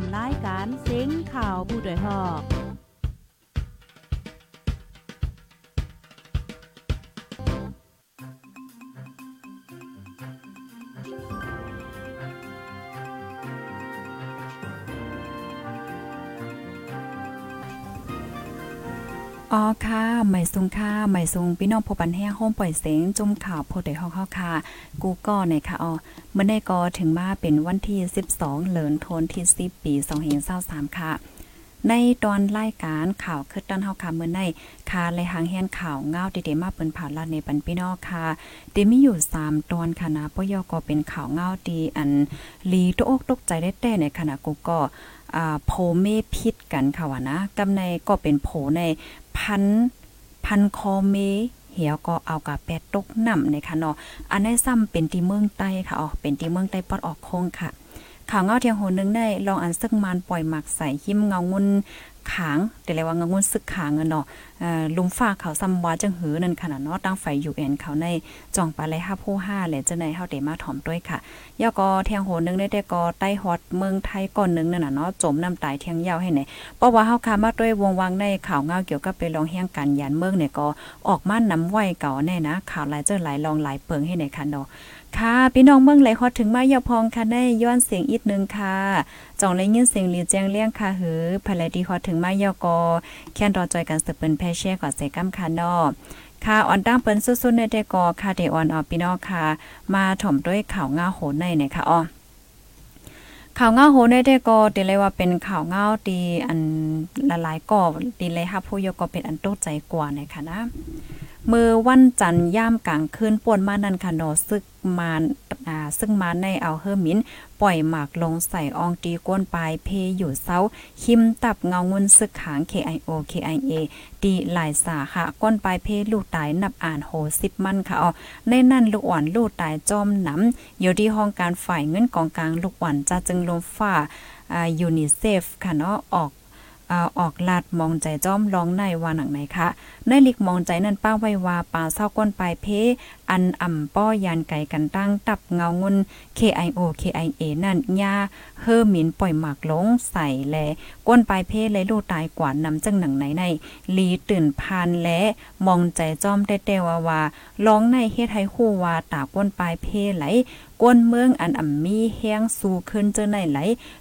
อมรายการเซ็งข่าวผู้ด้วยหอก อ๋อค่ะหม่ซุงค่ะหม่ซุงพี่น้องพบันแห้งห้องปล่อยเสียงจุ่มข่าวโพดได้ฮอกค่ะ กูก็ในค่ะอ๋อเมื่อได้ก็ถึงมาเป็นวันที่ 12เหลือนทนที่ 10 ปี2523ค่ะ ในตอนรายการข่าวคือตันเฮาค่ะเมื่อในคาเลยหางแฮนข่าวเงาเดๆมาเปิ้นผ่านลาในปันพี่น้องค่ะเดมีอยู่ 3 ตอนค่ะนะปยก็เป็นข่าวเงาดีอันลีตกอกตกใจได้แต่ในขณะกูก็อ่าโพเมพิษกันค่ะว่านะกำในก็เป็นโผใน พันพันคอเมเหี่ยวก็เอากับแปดตกน้ำในค่ะเนาะอันนี้ซ้ำเป็นที่เมืองใต้ค่ะอ๋อเป็นที่เมืองใต้ปอดออกโค้งค่ะข่าวเงาเทียงโหนึงได้ลองอันซึ่งมันปล่อยหมักใส่หิมเงางุน ขางแต่เลยว่างงุนซึกขางเนาะลุมฟ้าเขาซ้ำว่าจังหือนั่นขนาดเนาะตั้งไฟอยู่แอนเขาในจองปลาไหลห้าผู้ห้าแหละจะในเฮาเดมาถ่อมด้วยค่ะย่อก็เทียงโหนึงได้แต่ก็ใต้ฮอตเมืองไทยก่อนนึงนั่นน่ะเนาะจมน้ำตายเทียงยาวให้ไหนเพราะว่าเฮาคามาด้วยวงวังในข่าวเงาเกี่ยวกับไปลองเฮียงกันยานเมืองเนี่ยก็ออกมานำไว้เก่าแน่นะข่าวหลายเจอหลายลองหลายเปิงให้ไหนค่ะเนาะค่ะ พี่น้องเมืองไหลฮอดถึงมายาพองค่ะได้ย้อนเสียงอีกนึงค่ะจ่องเลยยินเสียงหลีแจ้งเลี้ยงค่ะหือภายดีฮอดถึงมายากอแค่นรอจอยกันสืบเปิ้นแพเช่ก่อนเสกัมค่ะนอค่ะอ่อนตั้งเปิ้นสุดๆในแต่กอค่ะเดออนออพี่น้องค่ะ มาถ่อมด้วยข่าวง่าโหนในเนี่ยค่ะอ๋อข่าวเงาโหได้ได้ก็ตีเลยว่าเป็นข่าวเงาตีอันละลายก็ตีเลยค่ะผู้ยก็เป็นอันโตใจกว่านะคะนะ มือวันจันทร์ย่ามกลางคืนป่วนมานันค่ะนอซึกมานอ่าซึ่งมาในเอาเฮอร์มิน ปล่อยหมากลงใส่อองตีก้นปลายเพอยู่เซาคิมตับเงาเงินซึกขาง KIO KIA ดีหลายสาค่ะ ก้นปลายเพลูกตายนับอ่านโหสิบมันค่ะอ๋อในนั่นลูกอ่อนลูกตายจอมหนำอยู่ที่ห้องการฝ่ายเงินกองกลางลูกอ่อนจะจึงลมฟ้าอ่ายูนิเซฟค่ะเนาะออก ออกลาดมองใจจ้อมร้องในว่าหนังไหนคะในลิกมองใจนั่นป้าไว้ว่าป่าเศร้าก้นปลายเพ อันอ่ำป้อยานไก่กันตั้งตับเงางุน KIO KIA นั่นยาเฮอหมินปล่อยหมากลงใส่แลก้นปลายเพเลยลูตายกว่านำจังหนังไหนในลีตื่นพานและมองใจจ้อมเต้ๆว่าว่าร้องในเฮ็ดให้ฮู้ว่าตาก้นปลายเพไหลก้นเมืองอันอ่ำมีแห้งสู่ขึ้นเจอในไหล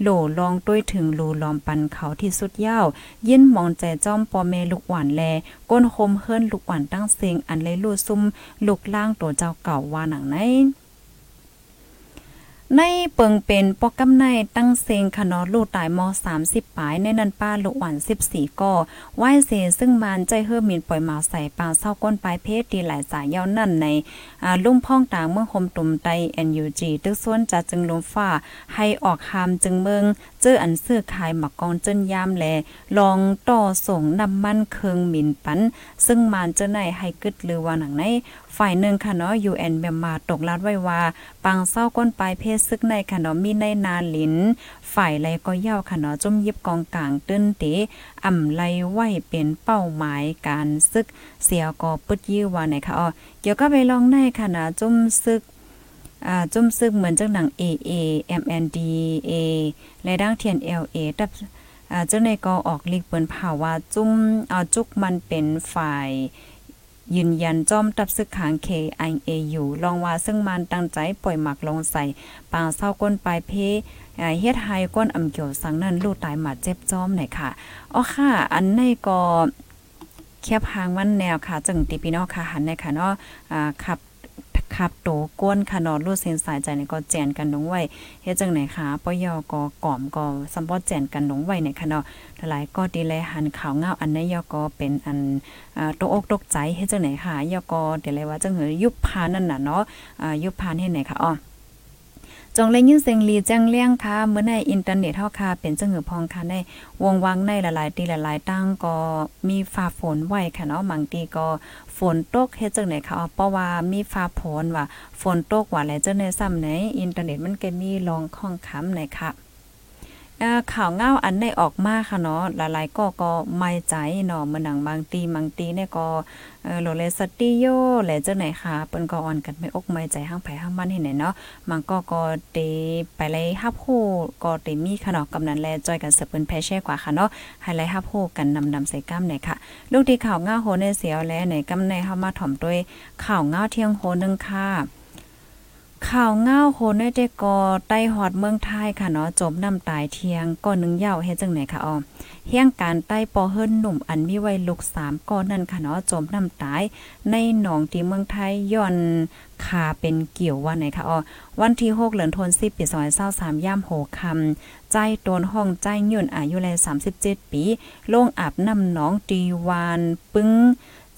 โหลลองต้วยถึงรูลอมปันเขาที่สุดยาวยินมองใจจ้อมปอเมลูกหวานแล ก้นคมเฮิรนลูกหวานตั้งเสียงอันเลยลู่ซุ่มลูกล่างตัวเจ้าเก่าว่าหนังไหนในเปิงเป็นปอกกำในตั้งเซงขนอลูกตายม30ปลายในนันป้าลูกหวาน14ก่อไหว้เสซึ่งมานใจเฮือมินปล่อยมาใส่ปลาเศร้าก้นปลายเพศดีหลายสายยาวนั่นในอ่าลุ่มพ่องต่างเมื่อคมตุ่มไต NUG ตึกส่วนจะจึงลมฟ้าให้ออกหามจึงเมือง เจออันเสื้อขายหมักกองเจิ้นยามแลลองต่อส่งน้ำมันเคืองหมินปัน ซึ่งมานเจ้าไหนให้กึดหรือว่าหนังในฝ่ายหนึ่งค่ะเนาะ UN เมียมาตกลาดไว้ว่า ปังเศร้าก้นปลายเพศซึกในค่ะเนาะมีในนาลิน ฝ่ายไรก็เย่าค่ะเนาะจุ่มยิบกองกลางตื้นเตอ่ำไลไหวเป็นเป้าหมายการซึก เสียก็ปึดยื้อว่าไหนค่ะอ๋อเกี่ยวก็ไปลองในค่ะนะจุ่มซึก อ่าจุ่มซึกเหมือนจังหนัง AA MNDA และดังเทียน LA ตับอ่าเจ้าในก็ออกลีกเปิ้นผ่าว่าจุ่มเอาจุกมันเป็นฝ่ายยืนยันจอมตับซึกขาง KIAU ลองว่าซึ่งมันตั้งใจปล่อยหมักลงใส่ปางเศร้าก้นปลายเพเฮ็ดให้ก้นอำเกี่ยวสังนั้นลูกตายหมาเจ็บจอมหน่อยค่ะอ๋อค่ะ อันในก็แคบหางมันแนวค่ะ จึงติพี่น้องค่ะหันในค่ะเนาะอ่าขับ ขับโตก้นค่ะนอนรูดเส้นสายใจนี่ก็แจนกันลงไว้เฮ็ดจังไหนคะปยอกอก่อมก็สัมปอแจนกันลงไว้ในค่ะเนาะหลายก็ดีแลหันข่าวเงาอันนี้ยอก็เป็นอันอ่าตกอกตกใจเฮ็ดจังไหนคะยอก็เดี๋ยวเลยว่าจังหือยุบพานนั่นน่ะเนาะอ่ายุบพานเฮ็ดไหนคะอ๋อ จงเลยยินเสียงลีแจ้งเลี้ยงค่ะเมื่อในอินเทอร์เน็ตเฮาค่ะเป็นจังหือพองค่ะในวงวังในหลายๆตีหลายๆตั้งก็มีฟ้าฝนไหวค่ะเนาะบางทีก็ฝนตกเฮ็ดจังไหนค่ะเพราะว่ามีฟ้าฝนว่าฝนตกว่าแล้วจังไหนซ้ำไหนอินเทอร์เน็ตมันก็มีรองข้องค้ำไหนค่ะ ข่าวเงาอันได้ออกมาค่ะเนาะหลายๆก็ก็ไม่ใจเนาะมื้อหนังบางตีบางตีเนี่ยก็เออโลเลสติโยแหละจังไหนค่ะเปิ้นก็อ่อนกันไม่อกไม่ใจห้างไผห้างบ้านเห็นไหนเนาะมันก็ก็เตไปเลยฮับโฮก็เตมีค่ะเนาะกำนันแลจอยกันเสเปิ้นแพแช่กว่าค่ะเนาะไฮไลท์ฮับโฮกันนำนำใส่ก้ามไหนค่ะ ลูกที่ข่าวเงาโหในเสียวแลไหนกำในเฮามาถ่อมด้วยข่าวเงาเที่ยงโหนึงค่ะ ข่าวเง่าโคนได้กอใต้หอดเมืองไทยค่ะเนาะจมน้ำตายเทียงก้อนหนึ่งเยาเฮ็ดจังไหนค่ะอ๋อเฮียงการใต้ปอเฮิรนหนุ่มอันมีไว้ลูก3ก้อนนั่นค่ะเนาะจมน้ำตายในหนองที่เมืองไทยย้อนขาเป็นเกี่ยวว่าไหนค่ะอ๋อวันที่6เดือนธันวาคมปี2023ย่ำโหคำใจโดนห้องใจย่นอายุแล37 ปี ลงอาบน้ำหนองตีวานปึ้ง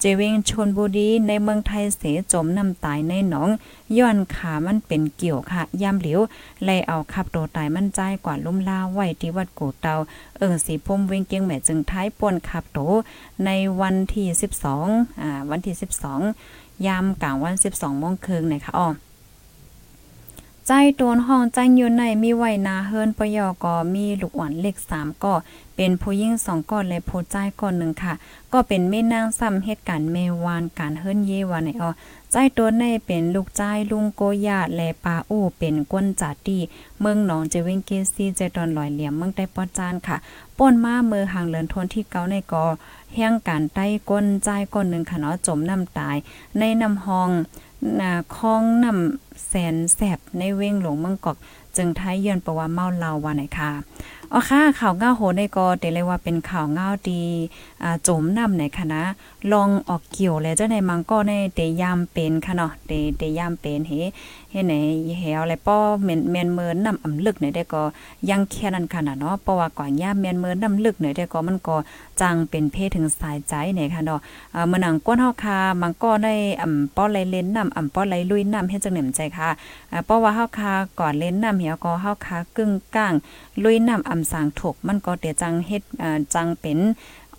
จเวงชนบุรีในเมืองไทยเสจมน้ำตายในหนอง ย้อนขามันเป็นเกี่ยวค่ะย่ำเหลียวไล่เอาขับโตตายมันใจกว่าลุ่มลาไว้ที่วัดกูเตา เอิงสีพมเวงเกียงแม่จึงท้ายปนขับโตในวันที่ 12อ่าวันที่ 12 ยามกลางวัน 12โมงครึ่งนะคะอ๋อใจโดนห้องใจอยู่ในมีไว้นาเฮิรนปยอก็มีลูกอ่อนเล็ก3ก็ เป็นผู้หญิง2ก้อนและผู้ใจก้อนหนึ่งค่ะ ก็เป็นแม่นางซ้ำเหตุการณ์เมวานการเฮิรนเยวานในออใจตัวในเป็นลูกใจลุงโกยาและปาอู้เป็นก้นจัดดีเมืองหนองเจวิงเกซีใจตอนลอยเหลี่ยมเมืองได้ปอจานค่ะป่นมาเมือห่างเลินทนที่เกาในกอแห้งการใต้ก้นใจก้อนหนึ่งค่ะเนาะจมน้ำตาย ในน้ำห้องนาคลองน้ำแสนแสบในเว้งหลวงเมืองกอกจึงท้ายเยือนประว่าเมาเหล้าว่าไหนค่ะอ๋อค่ะข่าวเงาโหในก็เตเลยว่าเป็นข่าวเงาดีอ่าโจมนำในคณะลองออกเกี่ยวแล้วเจ้าในมังก็ในเตยามเป็นค่ะเนาะเตเตยามเป็นเฮเฮไหนเฮาอะไรป้อแม่นแม่นเมินนำอำลึกในได้ก็ยังแค่นั้นค่ะเนาะเพราะว่ากว่ายามแม่นเมินนำลึกในได้ก็มันก็จังเป็นเพศถึงสายใจเนี่ยค่ะเนาะอ่ามื้อนังก้นเฮาค่ะมังก็ได้อำป้อไหลเล่นนำอำป้อไหลลุยนำเฮ็ดจังเหนมใจค่ะอ่าเพราะว่าเฮาค่ะก่อนเล่นนำเหี่ยก็เฮาค่ะกึ่งกลางลุยนำอำสางถกมันก็เตจังเฮ็ดจังเป็น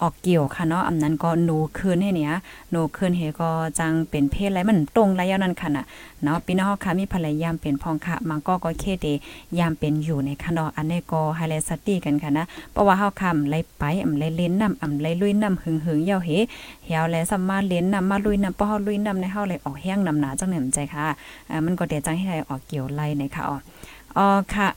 ออกเกี่ยวค่ะเนาะอำนั้นก็หนูคืนให้เนี่ยหนูคืนเฮก็จังเป็นเพศอะไรมันตรงระยะนั้นค่ะน่ะเนาะพี่น้องค่ะมีภรรยามเป็นพองค่ะมันก็ก็เคเดยามเป็นอยู่ในค่ะเนาะอันนี้ก็ไฮไลท์สตี้กันค่ะนะเพราะว่าเฮาคำไล่ไปอำไล่เล่นน้ำอำไล่ลุยน้ำหึงหึงยาวเฮเหี่ยวและสัมมาเล่นน้ำมาลุยนำเพราะเฮาลุยน้ำในเฮาเลยออกแห้งนำหนาจังเหนื่อยใจค่ะอ่ามันก็เดจังให้ออกเกี่ยวไล่ในค่ะอ๋ออ๋อค่ะ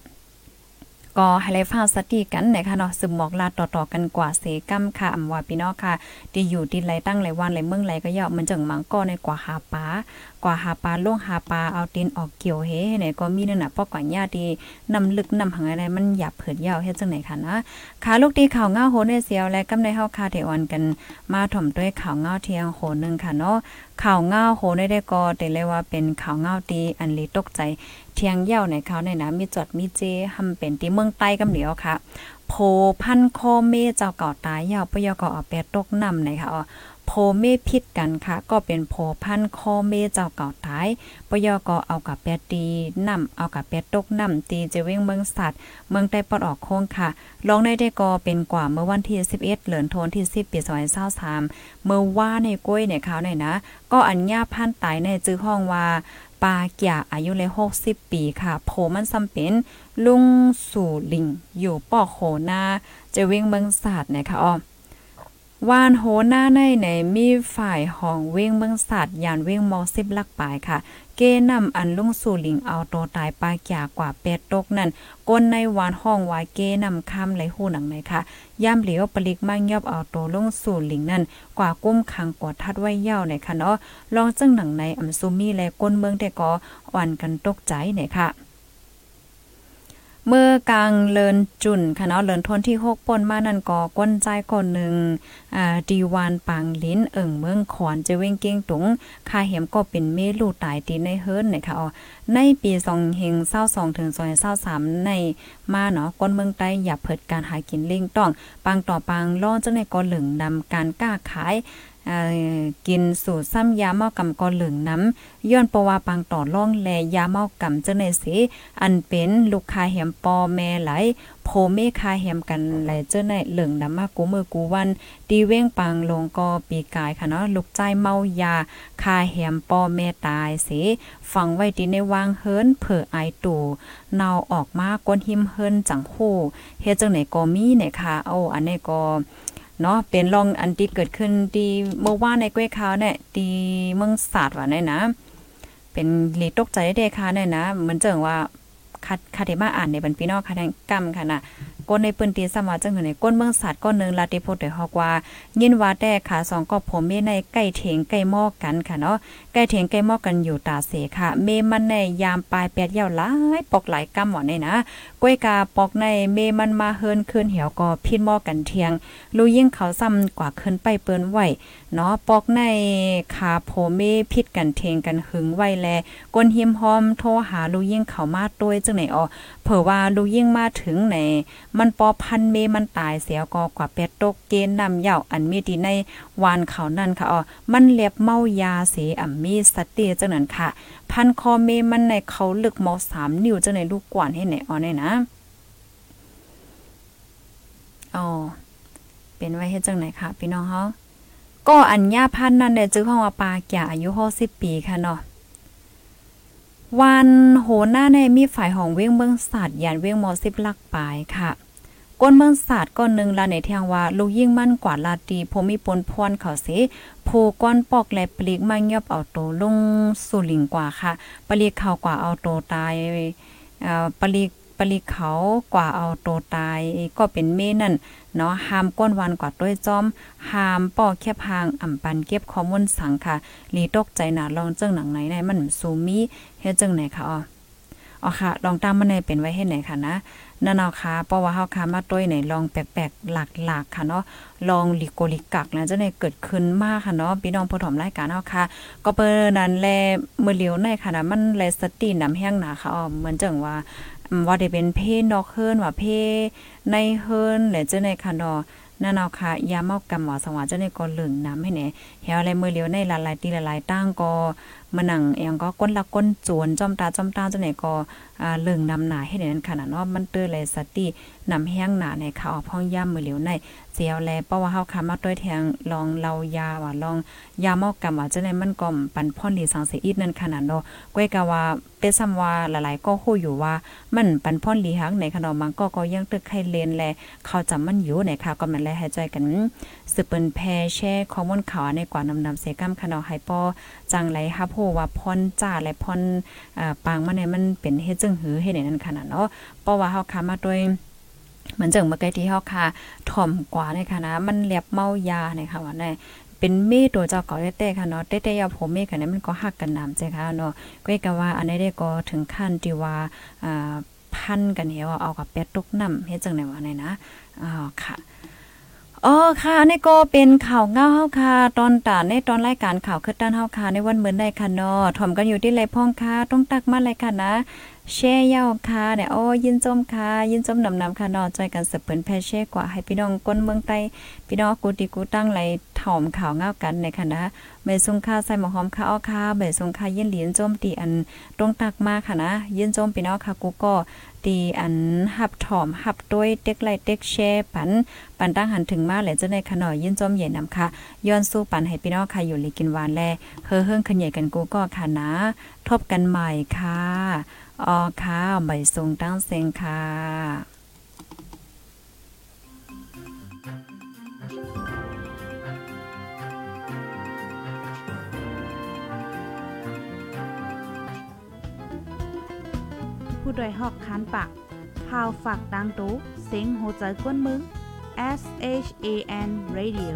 ก็ให้ไลฟ้าสติกันนะคะเนาะสืบหมอกลาต่อๆกันกว่าเสกำค่ะอำว่าพี่น้องค่ะที่อยู่ที่ไรตั้งไรวันไรเมืองไรก็ย่อมันจังมังก็ในกว่าหาปลากว่าหาปลาล่วงหาปลาเอาตีนออกเกี่ยวเฮเนี่ยก็มีนั่นน่ะป้อกว่าญาตินำลึกนำหังอะไรมันหยับเผิดยาวเฮ็ดจังไหนค่ะนะขาลูกตีข่าวเงาโหในเสียวและกำในเฮาคาเทออนกันมาถ่อมด้วยข่าวเงาเทียงโหนึงค่ะเนาะ ข่าวเงาโหได้ได้ก็แต่เลยว่าเป็นข่าวเงาตีอันลีตกใจ เทียงเย่าในเขาในนะมีจอดมีเจทำเป็นที่เมืองใต้กำเหลียวค่ะโพพันคอเมเจ้าเก่าตายยาวปยกอเอาแปดตกนำในค่ะ โพเมพิษกันค่ะ ก็เป็นโพพันคอเมเจ้าเก่าตายปยกเอากับแปดตีนำเอากับแปดตกนำตีจะเว้งเมืองสัตว์เมืองใต้ปอดออกโค้งค่ะลองได้ได้ก็เป็นกว่าเมื่อวันที่ 11 เหลือนโทนที่ 10 ปี2023เมื่อว่าในกล้วยเนี่ยเขาเนี่ยนะ ก็อัญญาพันตายในจื้อห้องว่าปาเกียอายุเลย60 ปีค่ะ โผมันซ้ำเป็นลุงสู่ลิง อยู่ปอกโหนาจะเว้งเมืองศาสตร์นะคะอ้อ วานโหหน้าในในมีฝ่ายห้องเว้งเมืองศาสตร์ยานเว้งมอสิบลักปลายค่ะ เกนำอันลุงสู่ลิงเอาโตตายปากียกว่าเป็ดตกนั่นก้นในวานห้องวายเกนำคำไหลหูหนังไหนค่ะย่ำเหลียวปลิกมั่งยอบเอาโตลุงสู่ลิงนั่นกว่ากุ้มคังกว่าทัดไว้เย่าในค่ะเนาะลองจึงหนังในอำซุมีและก้นเมืองแต่ก็อ่อนกันตกใจเนี่ยค่ะ เมื่อกลางเลินจุนค่ะเนาะเลินทนที่6ปนมานั่นก็ก้นใจคนหนึ่งอ่าดีวานปางลิ้นเอิ่งเมืองขอนจะเว้งเก้งตุงค่าเห็มก็เป็นเมลูตายตีในเฮิร์นนะคะอ๋อในปี2เฮง22ถึง2023ในมาเนาะก้นเมืองใต้อย่าเพิดการหากินเล่งต้อง ปังต่อปังล่อจังในก็เหลึงนำการกล้าขาย กินสูตรซ้ำยาเมากำกอเหลืองน้ำย้อนปวาปังต่อร่องแลยาเมากำจังได๋สิอันเป็นลูกคาแหมปอแม่ไหลโพเมคาแหมกันไหลเจ้าในเหลืองน้ำมากูมือกูวันตีเว้งปังลงก็ปีกายค่ะเนาะลูกใจเมายาคาแหมปอแม่ตายสิฟังไว้ดีในวางเฮิรนเผื่อไอตู่เนาออกมาก้นหิมเฮิรนจังโหเฮ็ดจังไหนก็มีเนี่ยค่ะโอ้อันนี้ก็ เนาะเป็นลองอันที่เกิดขึ้นที่เมื่อว่าในก้วยขาวเนี่ยที่เมืองศาสตร์ว่าเนี่ยนะ เป็นหลีตกใจได้ค่ะเนี่ยนะเหมือนเจิงว่าคัดคาเดมาอ่านในบรรพี่นอกค่ะแทงกำค่ะนะ ก้นในปืนตีสมาจังหือในก้นเมืองศาสตร์ก้อนนึงลาติโพดได้ฮอกว่า ยินว่าแต่ขาสองก็ผมเมในใกล้เถงใกล้หม้อกันค่ะเนาะใกล้เถงใกล้หม้อกันอยู่ตาเสค่ะ เมมันในยามปลายแปดยาวหลายปอกหลายกำหวานนี่นะก้วยกาปอกในเมมันมาเฮินคืนเหี่ยวก็พินหม้อกันเทียงลูยิ่งเขาซ้ำกว่าขึ้นไปเปิ้นไหวเนาะปอกในขาโพเมพิษกันเทงกันหึงไวแลก้นหิมหอมโทรหาลูยิ่งเขามาต้วยจังไหนอ๋อเผื่อว่าลูยิ่งมาถึงในมันปอพันเมมันตายเสียก็กว่าเป็ดตกเกณฑ์นำเหย่าอันมีดีในวานเขานั่นค่ะอ๋อมันเลียบเมายาเสอ่ำมีสติจังนั้นค่ะ พันคอเมมันในเขาลึกมอสามนิ้วจังในลูกกวนให้ไหนอ๋อเนี่ยนะอ๋อเป็นไว้เฮ็ดจังไหนค่ะ พี่น้องเฮาก็อัญญาพันนั่นได้จื้อห้องว่าปาแก่อายุ60ปีค่ะเนาะวันโหหน้าในมีฝ่ายของเว้งเมืองศาสตร์ยานเว้งมอสิบลักปลายค่ะ ก้นเมืองศาสตร์ก้อนหนึ่งลาในเทียงว่า ลูกยิ่งมั่นกว่าลาตีผมมีปนพรเขาเสผูก้อนปอกแลปลีกมายอบเอาโตลงสู่ลิงกว่าค่ะ ปลีกเขากว่าเอาโตตายปลีกปลีเขากว่าเอาโตตายก็เป็นเมนั่นเนาะหามก้นวันกว่าด้วยจอมหามป้อแคบหางอ่ำปันเก็บข้อมูลสังค่ะลีตกใจหนาลองเจ้งหนังไหนในมันซูมีเฮ็ดจังไหนค่ะอ๋ออ๋อค่ะลองตามมาในเป็นไว้ให้ไหนค่ะนะ นั่นเอาค่ะเพราะว่าเฮาค่ะมาต้วยไหนลองแปลกๆหลักๆค่ะเนาะลองลิโกลิกักนะจะได้เกิดขึ้นมากค่ะเนาะพี่น้องผู้ถมรายการเฮาค่ะ ก็เปิ้นนั้นแลมื้อเลียวในค่ะนะมันแลสตินำแห้งหนาค่ะอ๋อเหมือนจังว่าว่าได้เป็นเพนอกเฮิรนว่าเพในเฮิรนและเจ้าในค่ะเนาะนั่นเอาค่ะยาเมากำหมอสว่าเจ้าในก็เหลืองน้ำให้แหน่ เฮาอะไรมือเหลียวในหลายๆตีหลายๆตั้งก็มานั่งเองก็ก้นละก้นจวนจอมตาจอมตาเจ้าไหนก็อ่าเลืองนำหนาให้นั้นขนาดเนาะมันเตอเลยสตินำแห้งหนาในข่าวพ้องย่ำมือเหลียวในเสียวแลเพราะว่าเฮาค่ะมาต้วยแทงลองเรายาว่าลองยาเมากำว่าเจ้าในมันก็ปันพ่อนดีสังเสียอีกนั่นขนาดเนาะก้อยกะว่าเปซ้ำว่าหลายๆก็ฮู้อยู่ว่ามันปันพ่อนลีฮักในขนมมันก็ก็ยังตึกให้เลนแลเขาจำมันอยู่ในค่ะก็มันแลให้ใจกันสืบเปิ้นแพแช่ข้อมูลข่าวในกว่านำนำเสกำขนมไฮปอจังไหลฮับโฮว่าพรจ้าและพรอ่าปางมาเนี่ยมันเป็นเฮ็ดจึงหือเฮ็ดในนั้นขนาดเนาะเพราะว่าเฮาค้ามาด้วยเหมือนจังเมื่อกี้ที่เฮาค่ะถ่อมกว่าในค่ะนะมันเลียบเมายาในค่ะว่าในเป็นเมตัวเจ้าเก่าเต้ๆค่ะเนาะเต้ๆยาผมเมค่ะเนี่ยมันก็หักกันน้ำใจค่ะเนาะก็ก็ว่าอันนี้ได้ก็ถึงขั้นที่ว่าอ่าพันกันเหี่ยวเอากับเป็ดตกน้ำเฮ็ดจังได๋ว่าในนะอ๋อค่ะ อ๋อค่ะนี่ก็เป็นข่าวเงาเฮาค่ะ ตอนตาในตอนรายการข่าวคือด้านเฮาค่ะในวันเหมือนได้ค่ะเนาะถ่อมกันอยู่ที่ไรพ่องค่ะต้องตักมาเลยค่ะนะ แช่เย้าค่ะเนี่ยโอ้ยินจมค่ะยินจมนำนำค่ะนาะจอยกันสืบเปิ้นแพ่แช่กว่าให้พี่น้องก้นเมืองใต้พี่น้องกูติกูตั้งไหลถ่อมข่าวเงากันในค่ะนะใบซุงค่าใส่หมอหอมค่ะอ้อค่ะใบซุงค่ายินเหรียญจมตีอันตรงตักมาค่ะนะยินจมพี่น้องค่ะกูก็ตีอันหับถ่อมหับด้วยเต็กไลเต็กแช่ปันปันตั้งหันถึงมาแหละจะในขนอยยินจมใหญ่นำค่ะย้อนสู้ปันให้พี่น้องค่ะอยู่ลีกินหวานแลเฮอเฮิงขยายกันกูก็ค่ะนะ ทบกันใหม่ค่ะ ออค่ะใบทรงตั้งเซงค่ะผู้ดยหอกคานปากพาวฝากดังตู้เซ็งโหใจกวนมึง S H A N Radio